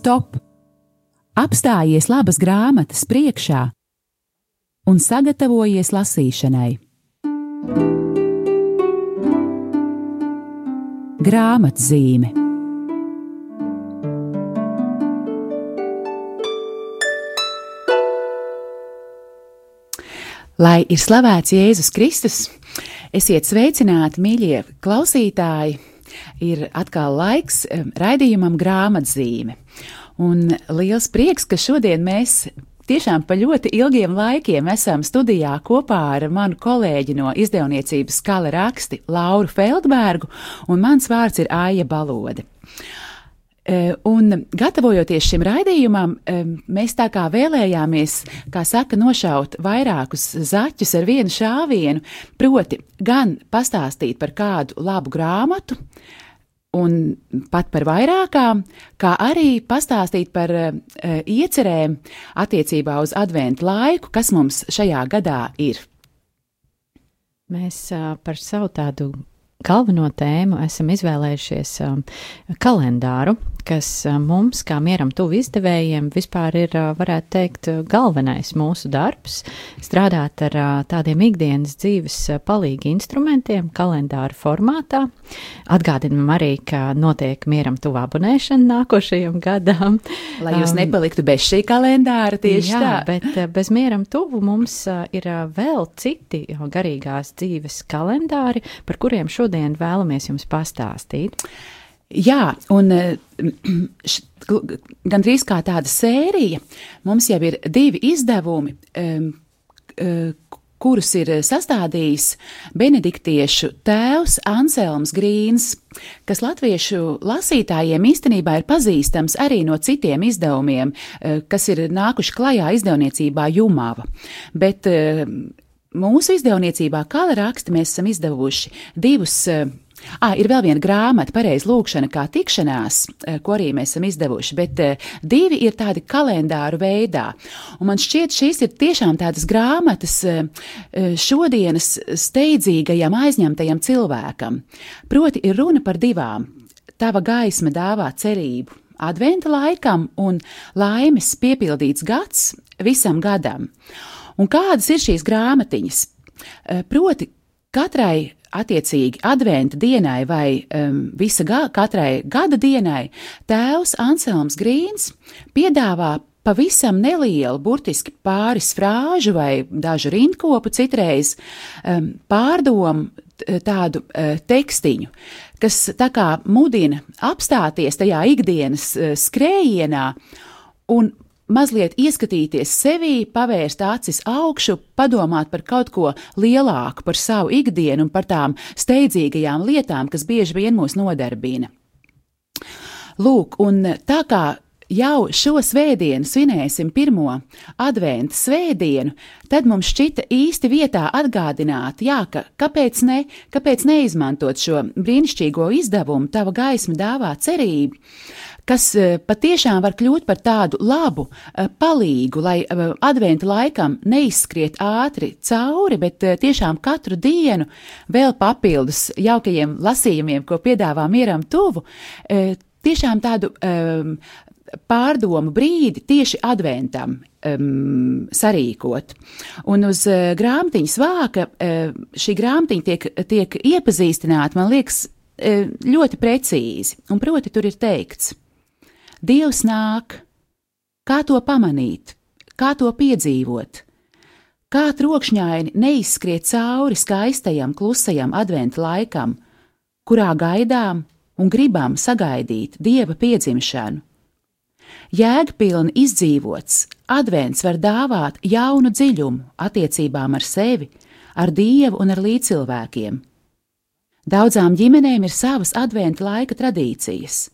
stop! Apstājies labas grāmatas priekšā un sagatavojies lasīšanai. Grāmatzīme Lai ir slavēts Jēzus Kristus, esiet sveicināti, mīļie klausītāji! Ir atkal laiks raidījumam grāmatzīme. Un liels prieks, ka šodien mēs tiešām pa ļoti ilgiem laikiem esam studijā kopā ar manu kolēģi no izdevniecības Skala raksti Lauru Feldbergu, un mans vārds ir Aija Balode. Eh, un, gatavojoties šim raidījumam, eh, mēs tā kā vēlējāmies, kā saka, nošaut vairākus zaķus ar vienu šāvienu, proti, gan pastāstīt par kādu labu grāmatu, un pat par vairākām, kā arī pastāstīt par uh, iecerēm attiecībā uz adventu laiku, kas mums šajā gadā ir. Mēs uh, par savu tādu galveno tēmu esam izvēlējušies um, kalendāru, kas um, mums, kā mieram tuvu izdevējiem, vispār ir, uh, varētu teikt, galvenais mūsu darbs - strādāt ar tādiem ikdienas dzīves palīgi instrumentiem, kalendāru formātā. Atgādinam arī, ka notiek mieram tuvu abonēšana nākošajam gadam. Lai jūs um, nepaliktu bez šī kalendāra tieši jā, tā. bet bez mieram tuvu mums ir vēl citi garīgās dzīves kalendāri, par kuriem šodien vēlamies jums pastāstīt? Jā, un eh, gandrīz kā tāda sērija. Mums jau ir divi izdevumi, eh, kurus ir sastādījis benediktiešu tēvs Anselms Grīns, kas latviešu lasītājiem īstenībā ir pazīstams arī no citiem izdevumiem, eh, kas ir nākuši klajā izdevniecībā Jumava. Bet Mūsu izdevniecībā Kala raksta mēs esam izdevuši divus. Ah, ir vēl viena grāmata, pareizi lūkšana, kā tikšanās, eh, ko arī mēs esam izdevuši, bet uh, divi ir tādi kalendāru veidā. Un man šķiet, šīs ir tiešām tādas grāmatas uh, šodienas steidzīgajam, aizņemtajam cilvēkam. Proti, ir runa par divām. Tava gaisma dāvā cerību adventa laikam un laimes piepildīts gads visam gadam. Un kādas ir šīs grāmatiņas? Eh, proti, katrai attiecīgi adventa dienai vai um, visa ga katrai gada dienai tēvs Anselms Grīns piedāvā pavisam nelielu, burtiski pāris frāžu vai dažu rindkopu citreiz um, pārdomu tādu uh, tekstiņu, kas tā kā mudina apstāties tajā ikdienas uh, skrējienā un mazliet ieskatīties sevī, pavērst acis augšu, padomāt par kaut ko lielāku, par savu ikdienu un par tām steidzīgajām lietām, kas bieži vien mūs nodarbina. Lūk, un tā kā jau šo svētdienu svinēsim pirmo adventu svētdienu, tad mums šķita īsti vietā atgādināt, jā, ka kāpēc ne, kāpēc neizmantot šo brīnišķīgo izdevumu, tava gaisma dāvā cerību kas eh, patiešām var kļūt par tādu labu eh, palīgu, lai eh, adventa laikam neizskriet ātri cauri, bet tiešām katru dienu vēl papildus jaukajiem lasījumiem, ko piedāvā mieram tuvu, tiešām tādu um, pārdomu brīdi tieši adventam um, sarīkot. Un uz uh, grāmatiņas vāka uh, šī grāmatiņa tiek, tiek iepazīstināta, man liekas, uh, ļoti precīzi. Un proti tur ir teikts, Dievs nāk, kā to pamanīt, kā to piedzīvot, kā trokšņaini neizskriet cauri skaistajam, klusajam adventu laikam, kurā gaidām un gribam sagaidīt dieva piedzimšanu. Jēgpilni izdzīvots, advents var dāvāt jaunu dziļumu attiecībām ar sevi, ar dievu un ar līdzcilvēkiem. Daudzām ģimenēm ir savas adventa laika tradīcijas.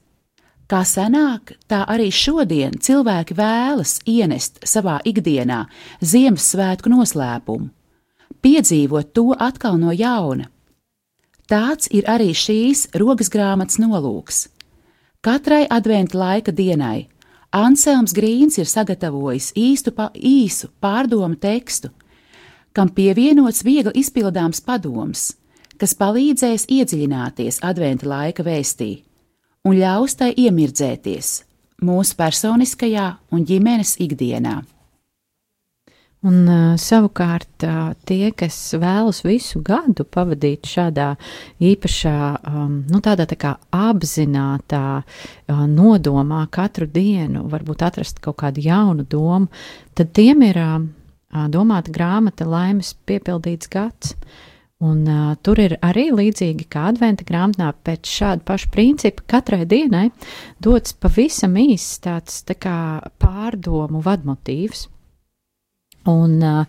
Kā senāk, tā arī šodien cilvēki vēlas ienest savā ikdienā Ziemassvētku noslēpumu, piedzīvot to atkal no jauna. Tāds ir arī šīs rokas grāmatas nolūks. Katrai adventu laika dienai Anselms Grīns ir sagatavojis īstu pa, īsu pārdomu tekstu, kam pievienots viegli izpildāms padoms, kas palīdzēs iedziļināties adventu laika vēstī un ļaus tai iemirdzēties, mūsu personiskajā un ģimenes ikdienā. Un savukārt tie, kas vēlas visu gadu pavadīt šādā īpašā, nu tādā tā kā apzinātā nodomā katru dienu, varbūt atrast kaut kādu jaunu domu, tad tiem ir domāta grāmata Laimes piepildīts gads. Un, uh, tur ir arī līdzīgi kā adventa grāmatā, pēc šāda paša principa katrai dienai dots pavisam īsts tāds tā kā pārdomu vadmotīvs. Un uh,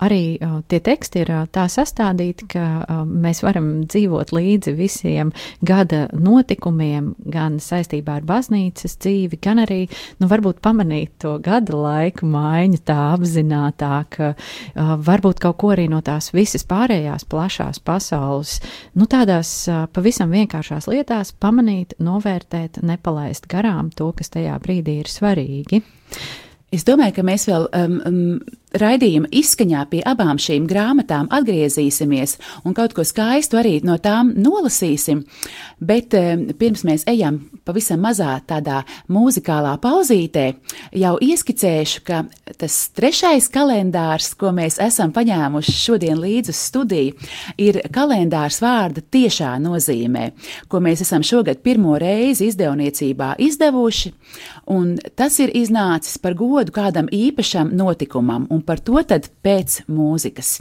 arī uh, tie teksti ir uh, tā sastādīti, ka uh, mēs varam dzīvot līdzi visiem gada notikumiem, gan saistībā ar baznīcas dzīvi, gan arī, nu, varbūt pamanīt to gada laiku maiņu tā apzinātāk, uh, varbūt kaut ko arī no tās visas pārējās plašās pasaules, nu, tādās uh, pavisam vienkāršās lietās pamanīt, novērtēt, nepalaist garām to, kas tajā brīdī ir svarīgi. Es domāju, ka mēs vēl um, um, raidījuma izskaņā pie abām šīm grāmatām atgriezīsimies un kaut ko skaistu arī no tām nolasīsim. Bet um, pirms mēs ejam pavisam mazā tādā mūzikālā pauzītē, jau ieskicēšu, ka tas trešais kalendārs, ko mēs esam paņēmuši šodien līdzi uz studiju, ir kalendārs vārda tiešā nozīmē, ko mēs esam šogad pirmo reizi izdevniecībā izdevuši, un tas ir iznācis par godu kādam īpašam notikumam, un par to tad pēc mūzikas.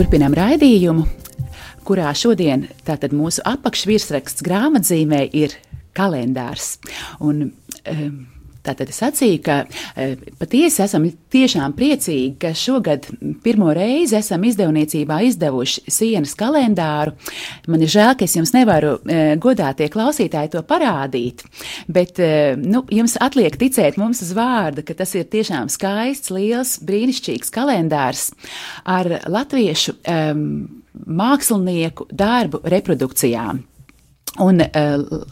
Turpinam raidījumu, kurā šodien tātad mūsu apakšvirsraksts grāmatzīmē ir kalendārs. Un, um, Tātad es sacīju, ka e, patiesi esam tiešām priecīgi, ka šogad pirmo reizi esam izdevniecībā izdevuši sienas kalendāru. Man ir žēl, ka es jums nevaru e, godātie klausītāji to parādīt, bet e, nu, jums atliek ticēt mums uz vārda, ka tas ir tiešām skaists, liels, brīnišķīgs kalendārs ar latviešu um, mākslinieku darbu reprodukcijām. Un uh,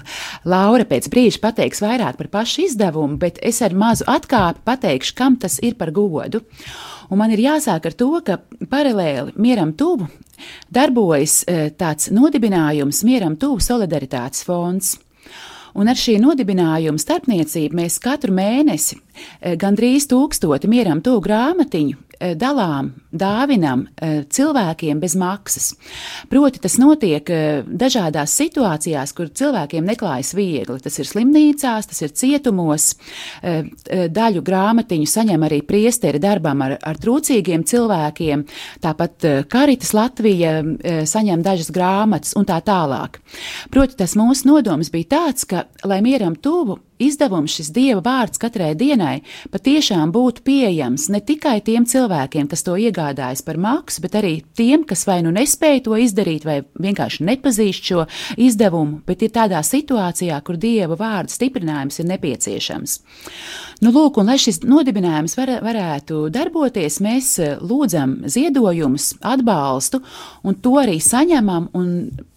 Laura pēc brīža pateiks vairāk par pašu izdevumu, bet es ar mazu atkāpi pateikšu, kam tas ir par godu. Un man ir jāsāk ar to, ka paralēli mieram tuvu darbojas uh, tāds nodibinājums Mieram tuvu solidaritātes fonds. Un ar šī nodibinājuma starpniecību mēs katru mēnesi uh, gandrīz tūkstoti mieram tuvu grāmatiņu dalām, dāvinam eh, cilvēkiem bez maksas. Proti, tas notiek eh, dažādās situācijās, kur cilvēkiem neklājas viegli. Tas ir slimnīcās, tas ir cietumos, daļu grāmatiņu saņem arī priesteri darbam ar, ar trūcīgiem cilvēkiem, tāpat Karitas Latvija saņem dažas grāmatas un tā tālāk. Proti, tas mūsu nodoms bija tāds, ka, lai mieram tuvu, izdevums, šis dieva vārds katrai dienai patiešām būtu pieejams ne tikai tiem cilvēkiem, kas to iegādājas par maksu, bet arī tiem, kas vai nu nespēja to izdarīt, vai vienkārši nepazīst šo izdevumu, bet ir tādā situācijā, kur dieva vārda stiprinājums ir nepieciešams. Nu, lūk, un lai šis nodibinājums var, varētu darboties, mēs eh, lūdzam ziedojumus, atbalstu, un to arī saņemam,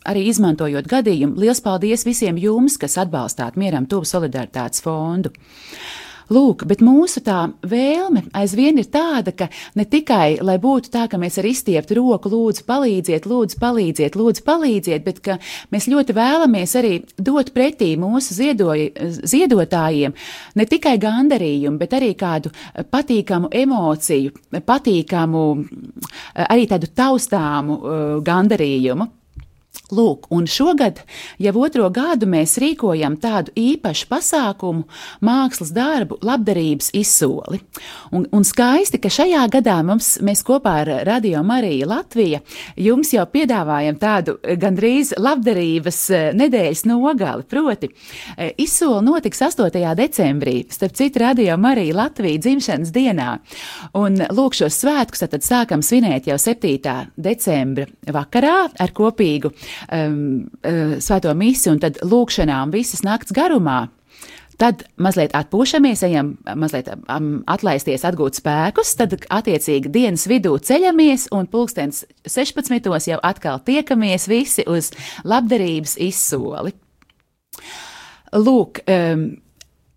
arī izmantojot gadījumu. Lielas paldies visiem jums, kas atbalstāt Mieram Tuvu solidaritātes fondu! Lūk, bet mūsu tā vēlme aizvien ir tāda, ka ne tikai, lai būtu tā, ka mēs ar izstieptu roku lūdzu palīdziet, lūdzu palīdziet, lūdzu palīdziet, bet ka mēs ļoti vēlamies arī dot pretī mūsu ziedoji, ziedotājiem ne tikai gandarījumu, bet arī kādu patīkamu emociju, patīkamu, arī tādu taustāmu uh, gandarījumu. Lūk, un šogad jau otro gadu mēs rīkojam tādu īpašu pasākumu, mākslas darbu, labdarības izsoli. Un, un skaisti, ka šajā gadā mums, mēs kopā ar Radio Mariju Latviju jums jau piedāvājam tādu gandrīz labdarības eh, nedēļas nogali. Proti, eh, izsoli notiks 8. decembrī, starp citu Radio Mariju Latviju dzimšanas dienā. Un lūk, šos svētkus tad sākam svinēt jau 7. decembra vakarā ar kopīgu um, uh, svēto misi un tad lūkšanām visas nakts garumā. Tad mazliet atpūšamies, ejam mazliet um, atlaisties, atgūt spēkus, tad attiecīgi dienas vidū ceļamies un pulkstens 16. jau atkal tiekamies visi uz labdarības izsoli. Lūk, um,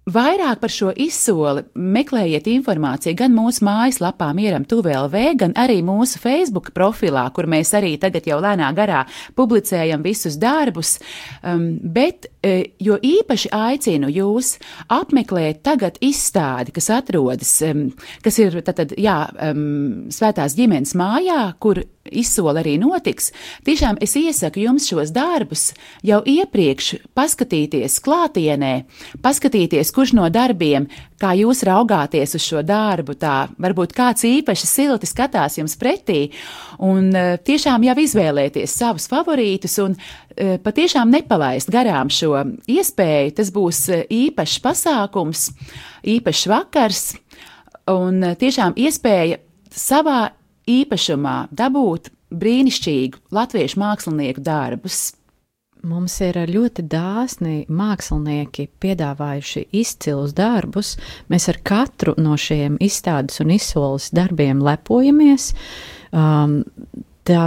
Vairāk par šo izsoli meklējiet informāciju gan mūsu mājaslapā Mieram TUVLV, gan arī mūsu Facebook profilā, kur mēs arī tagad jau lēnā garā publicējam visus darbus, um, bet e, jo īpaši aicinu jūs apmeklēt tagad izstādi, kas atrodas, um, kas ir tātad, jā, um, svētās ģimenes mājā, kur izsole arī notiks, tiešām es iesaku jums šos darbus jau iepriekš paskatīties klātienē, paskatīties, kurš no darbiem, kā jūs raugāties uz šo darbu, tā varbūt kāds īpaši silti skatās jums pretī, un e, tiešām jau izvēlēties savus favorītus un e, patiešām nepalaist garām šo iespēju. Tas būs e, īpašs pasākums, īpašs vakars un tiešām iespēja savā īpašumā dabūt brīnišķīgu latviešu mākslinieku darbus. Mums ir ļoti dāsni mākslinieki piedāvājuši izcilus darbus. Mēs ar katru no šiem izstādes un izsoles darbiem lepojamies. Um, tā,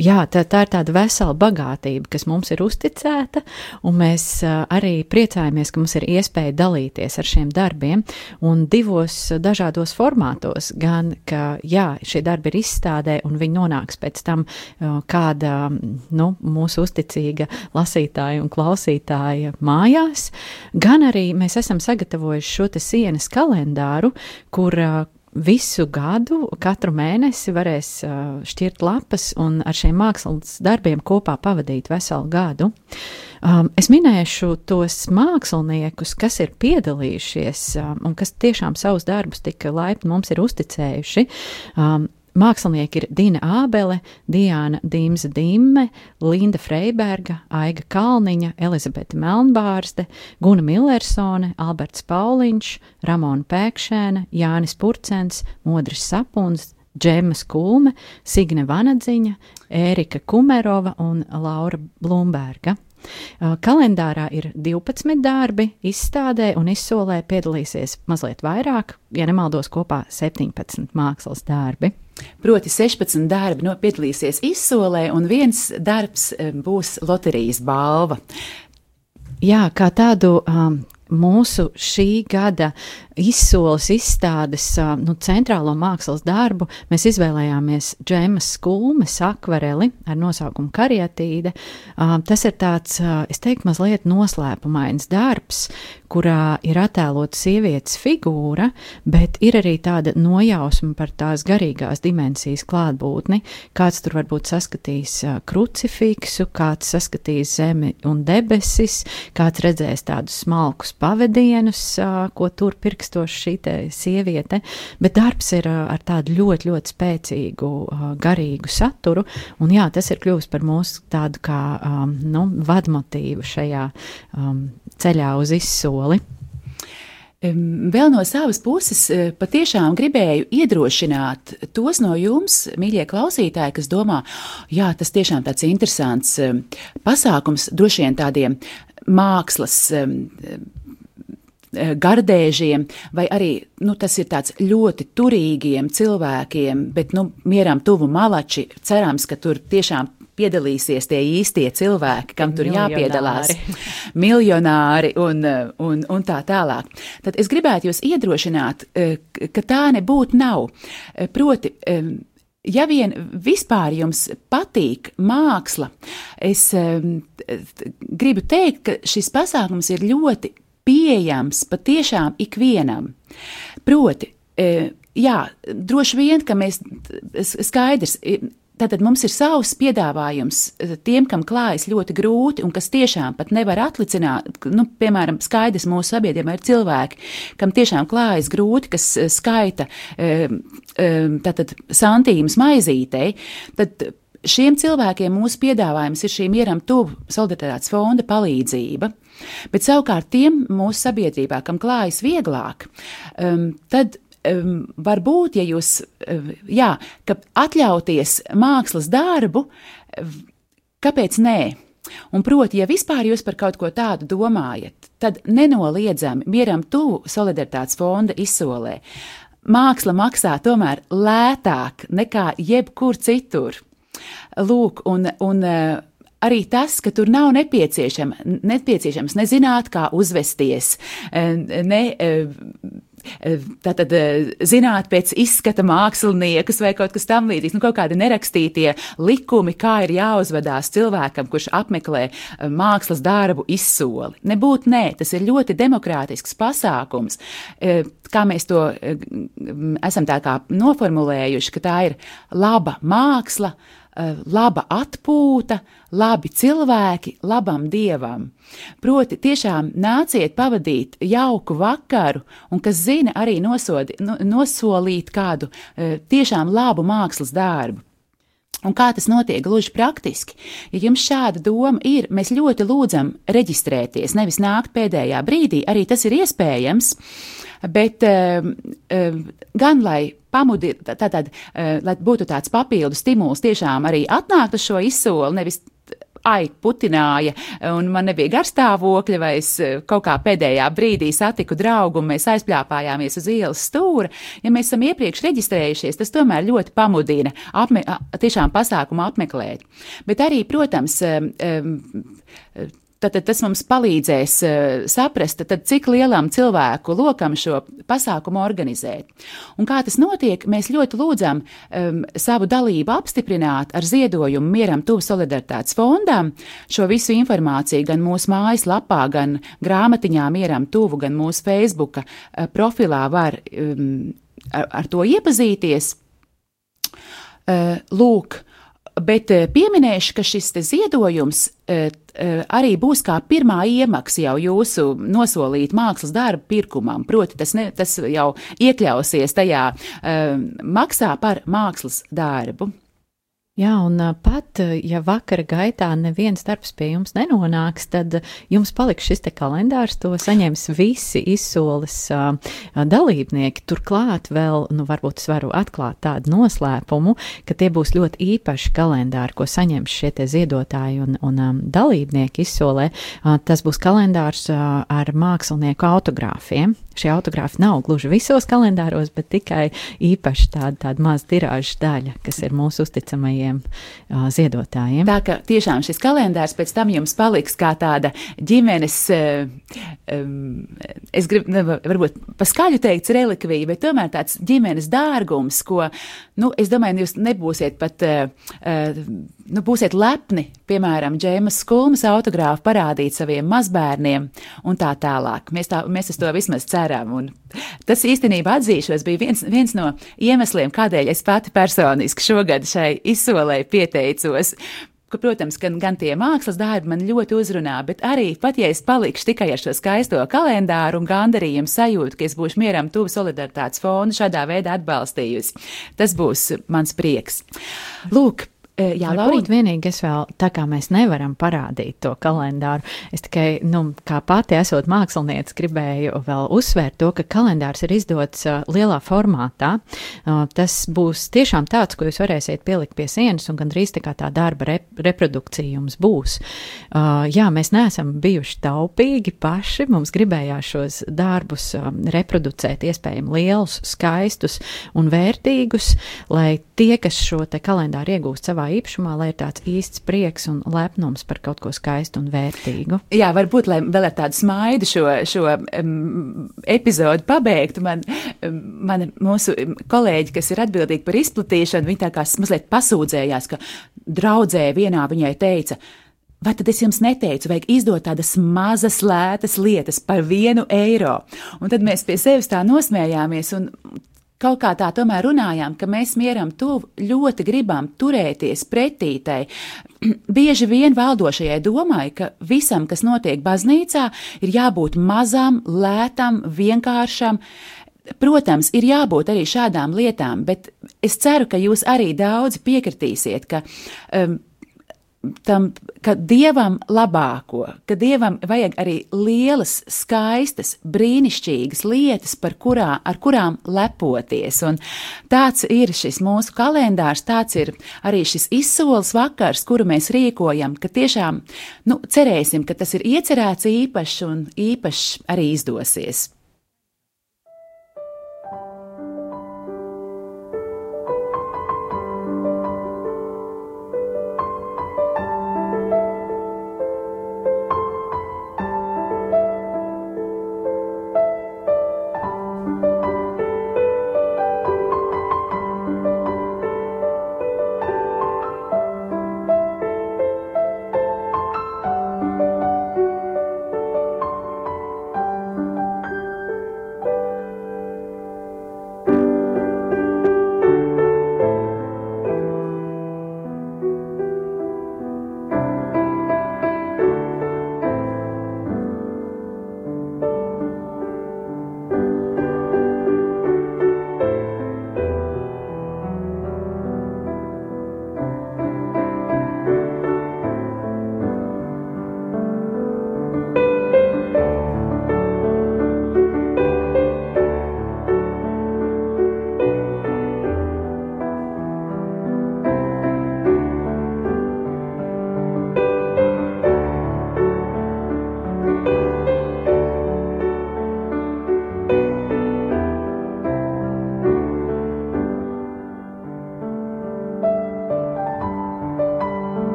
jā, tā, tā ir tāda vesela bagātība, kas mums ir uzticēta, un mēs arī priecājamies, ka mums ir iespēja dalīties ar šiem darbiem un divos dažādos formātos. Gan, ka jā, šie darbi ir izstādē, un viņi nonāks pēc tam kāda nu, mūsu uzticīga lasītāja un klausītāja mājās, gan arī mēs esam sagatavojuši šo sienas kalendāru, kur visu gadu, katru mēnesi varēs šķirt lapas un ar šiem mākslas darbiem kopā pavadīt veselu gadu. Um, es minēšu tos māksliniekus, kas ir piedalījušies um, un kas tiešām savus darbus tik laipni mums ir uzticējuši. Um, Mākslinieki ir Dina Ābele, Diana Dīmza Dimme, Linda Freiberga, Aiga Kalniņa, Elizabete Melnbārste, Guna Millersone, Alberts Pauliņš, Ramona Pēkšēna, Jānis Purcens, Modris Sapuns, Džemas Kulme, Signe Vanadziņa, Ērika Kumerova un Laura Blumberga. Kalendārā ir 12 darbi, izstādē un izsolē piedalīsies mazliet vairāk, ja nemaldos, kopā 17 mākslas darbi. Proti 16 darbi no piedalīsies izsolē, un viens darbs būs loterijas balva. Jā, kā tādu um, mūsu šī gada izsoles izstādes nu, centrālo mākslas darbu mēs izvēlējāmies Džemas Skulmes akvareli ar nosaukumu Karietīde. Tas ir tāds, es teiktu, mazliet noslēpumains darbs, kurā ir attēlota sievietes figūra, bet ir arī tāda nojausma par tās garīgās dimensijas klātbūtni. Kāds tur varbūt saskatīs krucifiksu, kāds saskatīs zemi un debesis, kāds redzēs tādus smalkus pavadienus, ko tur pirkstoši šī sieviete, bet darbs ir ar tādu ļoti, ļoti spēcīgu garīgu saturu, un jā, tas ir kļuvis par mūsu tādu kā nu, vadmotīvu šajā ceļā uz izsoli. Vēl no savas puses patiešām gribēju iedrošināt tos no jums, mīļie klausītāji, kas domā, jā, tas tiešām tāds interesants pasākums, droši vien tādiem mākslas gardēžiem, vai arī nu, tas ir tāds ļoti turīgiem cilvēkiem, bet nu, mieram tuvu malači. Cerams, ka tur tiešām piedalīsies tie īstie cilvēki, kam tur jāpiedalās, miljonāri un, un, un tā tālāk. Tad es gribētu jūs iedrošināt, ka tā nebūtu nav. Proti, Ja vien vispār jums patīk māksla, es gribu teikt, ka šis pasākums ir ļoti pieejams patiešām ikvienam. Proti, e, jā, droši vien, ka mēs skaidrs. Tātad mums ir savs piedāvājums tiem, kam klājas ļoti grūti un kas tiešām pat nevar atlicināt. Nu, piemēram, skaidrs mūsu sabiedrībā ir cilvēki, kam tiešām klājas grūti, kas skaita tātad santīmas maizītei. Tad šiem cilvēkiem mūsu piedāvājums ir šī mieram tuvu solidaritātes fonda palīdzība. Bet savukārt tiem mūsu sabiedrībā, kam klājas vieglāk, um, tad um, varbūt, ja jūs, um, jā, atļauties mākslas darbu, kāpēc nē? Un proti, ja vispār jūs par kaut ko tādu domājat, tad nenoliedzami mieram tuvu solidaritātes fonda izsolē. Māksla maksā tomēr lētāk nekā jebkur citur. Lūk, un, un arī tas, ka tur nav nepieciešama, nepieciešams nezināt, kā uzvesties, ne Tātad zināt pēc izskata māksliniekus vai kaut kas tamlīdzīgs, nu kaut kādi nerakstītie likumi, kā ir jāuzvedās cilvēkam, kurš apmeklē mākslas darbu izsoli. Nebūt nē, tas ir ļoti demokrātisks pasākums. Kā mēs to esam tā kā noformulējuši, ka tā ir laba māksla, Eh, laba atpūta, labi cilvēki, labam dievam. Proti, tiešām nāciet pavadīt jauku vakaru, un kas zina, arī nosodi, nosolīt kādu eh, tiešām labu mākslas darbu. Un kā tas notiek gluži praktiski? Ja jums šāda doma ir, mēs ļoti lūdzam reģistrēties, nevis nākt pēdējā brīdī, arī tas ir iespējams. Uh, uh, gan lai pamudinātu, tātad, uh, lai būtu tāds papildu stimuls tiešām arī atnākt uz šo izsoli, nevis ai, putināja, un man nebija garstāvokļa, vai es eh, kaut kā pēdējā brīdī satiku draugu, un mēs aizpļāpājāmies uz ielas stūra. Ja mēs esam iepriekš reģistrējušies, tas tomēr ļoti pamudina apme, tiešām pasākumu apmeklēt. Bet arī, protams, Tad tas mums palīdzēs uh, saprast, tad, cik lielam cilvēku lokam šo pasākumu organizēt. Un kā tas notiek, mēs ļoti lūdzam um, savu dalību apstiprināt ar ziedojumu Mieram Tuvu solidaritātes fondam. Šo visu informāciju gan mūsu mājaslapā, gan grāmatiņā Mieram Tuvu, gan mūsu Facebook uh, profilā var um, ar, ar to iepazīties. Uh, lūk, Bet eh, pieminēšu, ka šis ziedojums eh, eh, arī būs kā pirmā iemaksa jau jūsu nosolīt mākslas darbu pirkumam. Proti, tas, ne, tas jau iekļausies tajā maksā par mākslas darbu. Jā, un pat ja vakara gaitā neviens darbs pie jums nenonāks, tad jums paliks šis te kalendārs, to saņems visi izsoles uh, dalībnieki. Turklāt vēl, nu, varbūt es varu atklāt tādu noslēpumu, ka tie būs ļoti īpaši kalendāri, ko saņems šie te ziedotāji un, un um, dalībnieki izsolē. Uh, tas būs kalendārs uh, ar mākslinieku autogrāfiem. Šie autogrāfi nav gluži visos kalendāros, bet tikai īpaši tāda, tāda maza tirāža daļa, kas ir mūsu uzticamajiem uh, ziedotājiem. Tā ka tiešām šis kalendārs pēc tam jums paliks kā tāda ģimenes, uh, um, es gribu, ne, varbūt paskaļu teikt, relikvija, bet tomēr tāds ģimenes dārgums, ko, nu, es domāju, jūs nebūsiet pat, uh, uh, nu, būsiet lepni, piemēram, Džēmas Skulmas autogrāfu parādīt saviem mazbērniem un tā tālāk. Mēs, tā, mēs to vismaz ceram. Un tas īstenībā atzīšos, bija viens, viens no iemesliem, kādēļ es pati personiski šogad šai izsolē pieteicos. Ka, protams, gan, gan tie mākslas darbi man ļoti uzrunā, bet arī pat ja es palikšu tikai ar šo skaisto kalendāru un gandarījumu sajūtu, ka es būšu mieram tuvu solidaritātes fondu šādā veidā atbalstījusi, tas būs mans prieks. Lūk, Jā, Varbūt vienīgi es vēl, tā kā mēs nevaram parādīt to kalendāru, es tikai, nu, kā pati esot mākslinieca, gribēju vēl uzsvērt to, ka kalendārs ir izdots uh, lielā formātā. Uh, tas būs tiešām tāds, ko jūs varēsiet pielikt pie sienas, un gandrīz tā kā tā darba rep reprodukcija jums būs. Uh, jā, mēs neesam bijuši taupīgi paši, mums gribējās šos darbus uh, reproducēt iespējami lielus, skaistus un vērtīgus, lai tie, kas šo te kalendāru iegūst savā īpašumā, lai ir tāds īsts prieks un lepnums par kaut ko skaistu un vērtīgu. Jā, varbūt, lai vēl ar tādu smaidu šo, šo um, epizodu pabeigtu, man, um, man mūsu kolēģi, kas ir atbildīgi par izplatīšanu, viņi tā kā mazliet pasūdzējās, ka draudzē vienā viņai teica, Vai tad es jums neteicu, vajag izdot tādas mazas, lētas lietas par vienu eiro? Un tad mēs pie sevis tā nosmējāmies, un kaut kā tā tomēr runājām, ka mēs mieram tuvu ļoti gribam turēties pretītai. Bieži vien valdošajai domai, ka visam, kas notiek baznīcā, ir jābūt mazam, lētam, vienkāršam. Protams, ir jābūt arī šādām lietām, bet es ceru, ka jūs arī daudzi piekritīsiet, ka um, tam, ka dievam labāko, ka dievam vajag arī lielas, skaistas, brīnišķīgas lietas, kurā, ar kurām lepoties. Un tāds ir šis mūsu kalendārs, tāds ir arī šis izsoles vakars, kuru mēs rīkojam, ka tiešām nu, cerēsim, ka tas ir iecerēts īpašs un īpašs arī izdosies.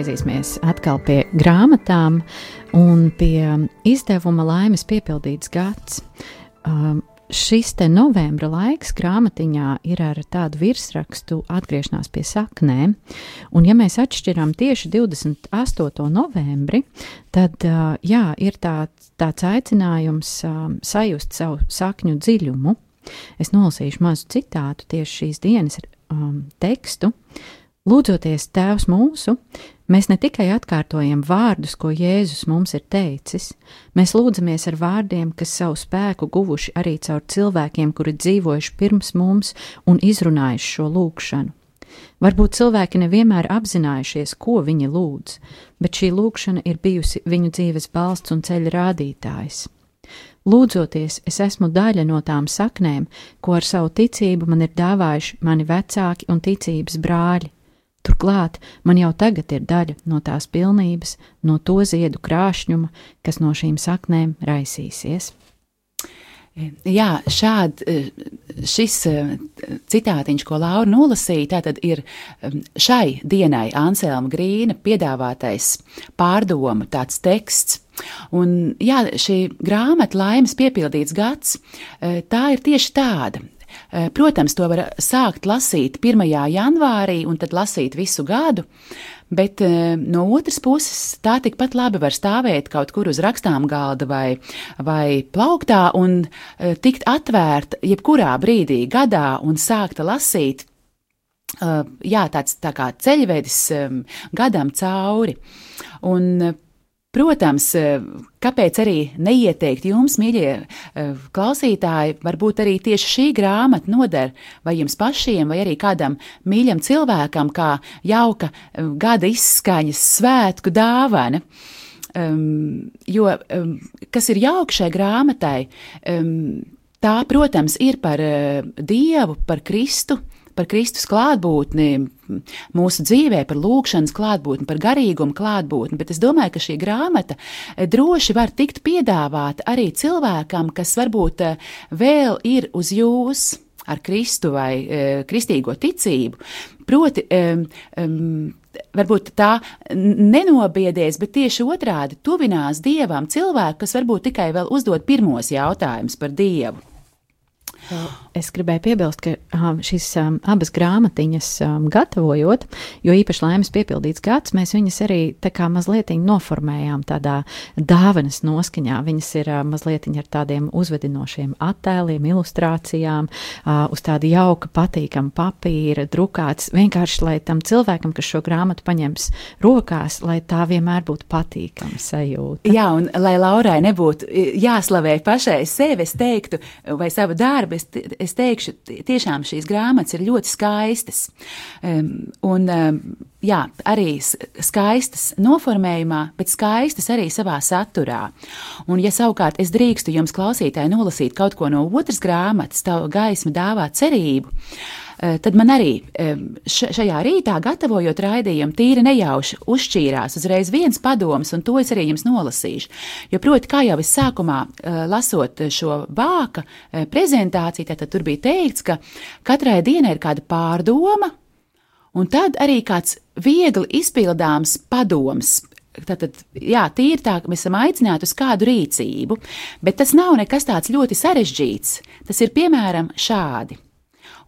Atgriezīsimies atkal pie grāmatām un pie izdevuma laimes piepildīts gads. Um, šis te novembra laiks grāmatiņā ir ar tādu virsrakstu atgriešanās pie saknēm, un ja mēs atšķiram tieši 28. novembri, tad, uh, jā, ir tāds, tāds aicinājums um, sajust savu sakņu dziļumu. Es nolasīšu mazu citātu tieši šīs dienas um, tekstu. Lūdzoties Tēvs mūsu, Mēs ne tikai atkārtojam vārdus, ko Jēzus mums ir teicis, mēs lūdzamies ar vārdiem, kas savu spēku guvuši arī caur cilvēkiem, kuri dzīvojuši pirms mums un izrunājuši šo lūgšanu. Varbūt cilvēki nevienmēr apzinājušies, ko viņi lūdz, bet šī lūgšana ir bijusi viņu dzīves balsts un ceļa rādītājs. Lūdzoties, es esmu daļa no tām saknēm, ko ar savu ticību man ir dāvājuši mani vecāki un ticības brāļi. Turklāt man jau tagad ir daļa no tās pilnības, no to ziedu krāšņuma, kas no šīm saknēm raisīsies. Jā, šād, šis citātiņš, ko Laura nolasīja, tātad ir šai dienai Anselma Grīna piedāvātais pārdomu tāds teksts. Un jā, šī grāmata laimes piepildīts gads, tā ir tieši tāda. Eh, protams, to var sākt lasīt 1. janvārī un tad lasīt visu gadu, bet eh, no otras puses tā tikpat labi var stāvēt kaut kur uz rakstām galda vai, vai plauktā un eh, tikt atvērta jebkurā brīdī gadā un sākta lasīt. Jā, tāds tā kā ceļvedis gadam cauri. Un Protams, eh, kāpēc arī neieteikt jums, mīļie eh, klausītāji, varbūt arī tieši šī grāmata noder vai jums pašiem, vai arī kādam mīļam cilvēkam, kā jauka eh, gada izskaņas svētku dāvana. Um, jo um, kas ir jauki šai grāmatai, um, tā, protams, ir par uh, Dievu, par Kristu, par Kristus klātbūtni mūsu dzīvē, par lūkšanas klātbūtni, par garīgumu klātbūtni, bet es domāju, ka šī grāmata droši var tikt piedāvāta arī cilvēkam, kas varbūt vēl ir uz jūs ar Kristu vai e, kristīgo ticību. Proti, e, e, varbūt tā nenobiedies, bet tieši otrādi tuvinās dievam cilvēku, kas varbūt tikai vēl uzdod pirmos jautājumus par dievu. Es gribēju piebilst, ka šīs abas grāmatiņas gatavojot, jo īpaši laimes piepildīts gads, mēs viņas arī tā kā mazliet noformējām tādā dāvanas noskaņā. Viņas ir mazliet ar tādiem uzvedinošiem attēliem, ilustrācijām, uz tāda jauka, patīkama papīra, drukāts. Vienkārši, lai tam cilvēkam, kas šo grāmatu paņems rokās, lai tā vienmēr būtu patīkama sajūta. Jā, un lai Laurai nebūtu jāslavē pašai sevi, es teiktu, vai savu darbu, es, es teikšu, tiešām šīs grāmatas ir ļoti skaistas. Um, un, um, jā, arī skaistas noformējumā, bet skaistas arī savā saturā. Un, ja savukārt es drīkstu jums klausītāji nolasīt kaut ko no otras grāmatas, tā gaisma dāvā cerību. Eh, tad man arī šajā rītā, gatavojot raidījumu, tīri nejauši uzšķīrās uzreiz viens padoms, un to es arī jums nolasīšu. Jo, proti, kā jau es sākumā eh, lasot šo vāka eh, prezentāciju, tad tur bija teikts, ka katrai dienai ir kāda pārdoma, un tad arī kāds viegli izpildāms padoms, Tātad, jā, tīri tā, ka mēs esam aicināti uz kādu rīcību, bet tas nav nekas tāds ļoti sarežģīts. Tas ir piemēram šādi.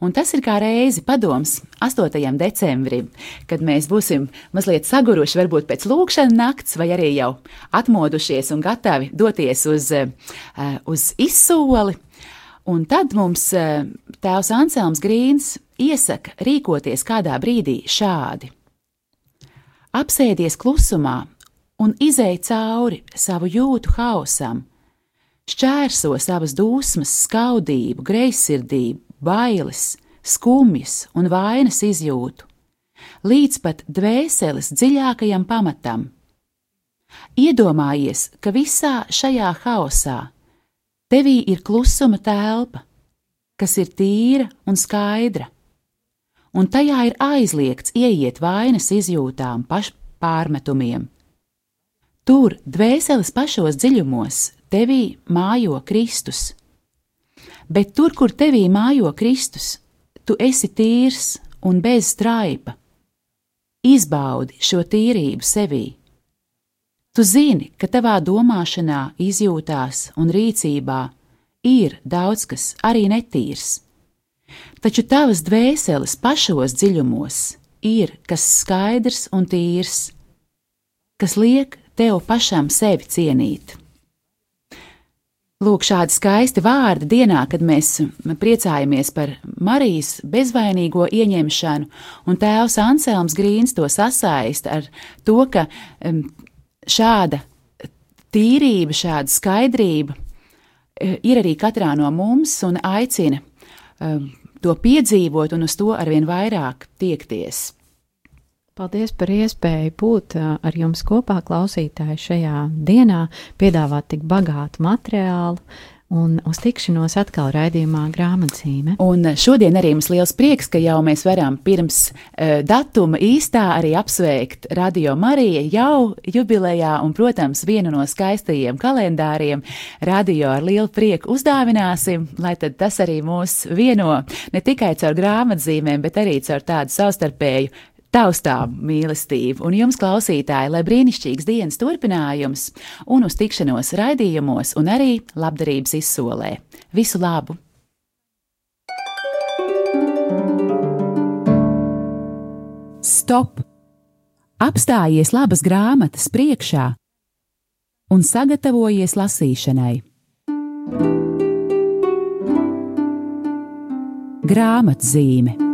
Un tas ir kā reizi padoms 8. decembrim, kad mēs būsim mazliet saguruši, varbūt pēc lūkšanas nakts, vai arī jau atmodušies un gatavi doties uz, eh, uz izsoli. Un tad mums eh, tēvs Anselms Grīns iesaka rīkoties kādā brīdī šādi: Apsēdies klusumā un izēj cauri savu jūtu hausam, šķērso savas dusmas, skaudību, greizsirdību, bailes, skumjas un vainas izjūtu, līdz pat dvēseles dziļākajam pamatam. Iedomājies, ka visā šajā haosā tevī ir klusuma telpa, kas ir tīra un skaidra, un tajā ir aizliegts ieiet vainas izjūtām, pašpārmetumiem. Tur, dvēseles pašos dziļumos, tevī mājo Kristus bet tur, kur tevī mājo Kristus, tu esi tīrs un bez straipa. Izbaudi šo tīrību sevī. Tu zini, ka tavā domāšanā, izjūtās un rīcībā ir daudz kas arī netīrs, taču tavas dvēseles pašos dziļumos ir kas skaidrs un tīrs, kas liek tev pašam sevi cienīt. Lūk, šādi skaisti vārdi dienā, kad mēs priecājamies par Marijas bezvainīgo ieņemšanu, un tēvs Anselms Grīns to sasaista ar to, ka šāda tīrība, šāda skaidrība e, ir arī katrā no mums un aicina to piedzīvot un uz to arvien vairāk tiekties. Paldies par iespēju būt ar jums kopā, klausītāji, šajā dienā, piedāvāt tik bagātu materiālu. Un uz tikšanos atkal raidījumā grāmatzīme. Un šodien arī mums liels prieks, ka jau mēs varam pirms uh, datuma īstā arī apsveikt Radio Mariju jau jubilejā un, protams, vienu no skaistajiem kalendāriem radio ar lielu prieku uzdāvināsim, lai tad tas arī mūs vieno ne tikai caur grāmatzīmēm, bet arī caur tādu savstarpēju taustām mīlestību, un jums, klausītāji, lai brīnišķīgs dienas turpinājums, un uz tikšanos raidījumos, un arī labdarības izsolē. Visu labu! Stop! Apstājies labas grāmatas priekšā un sagatavojies lasīšanai. Grāmatzīme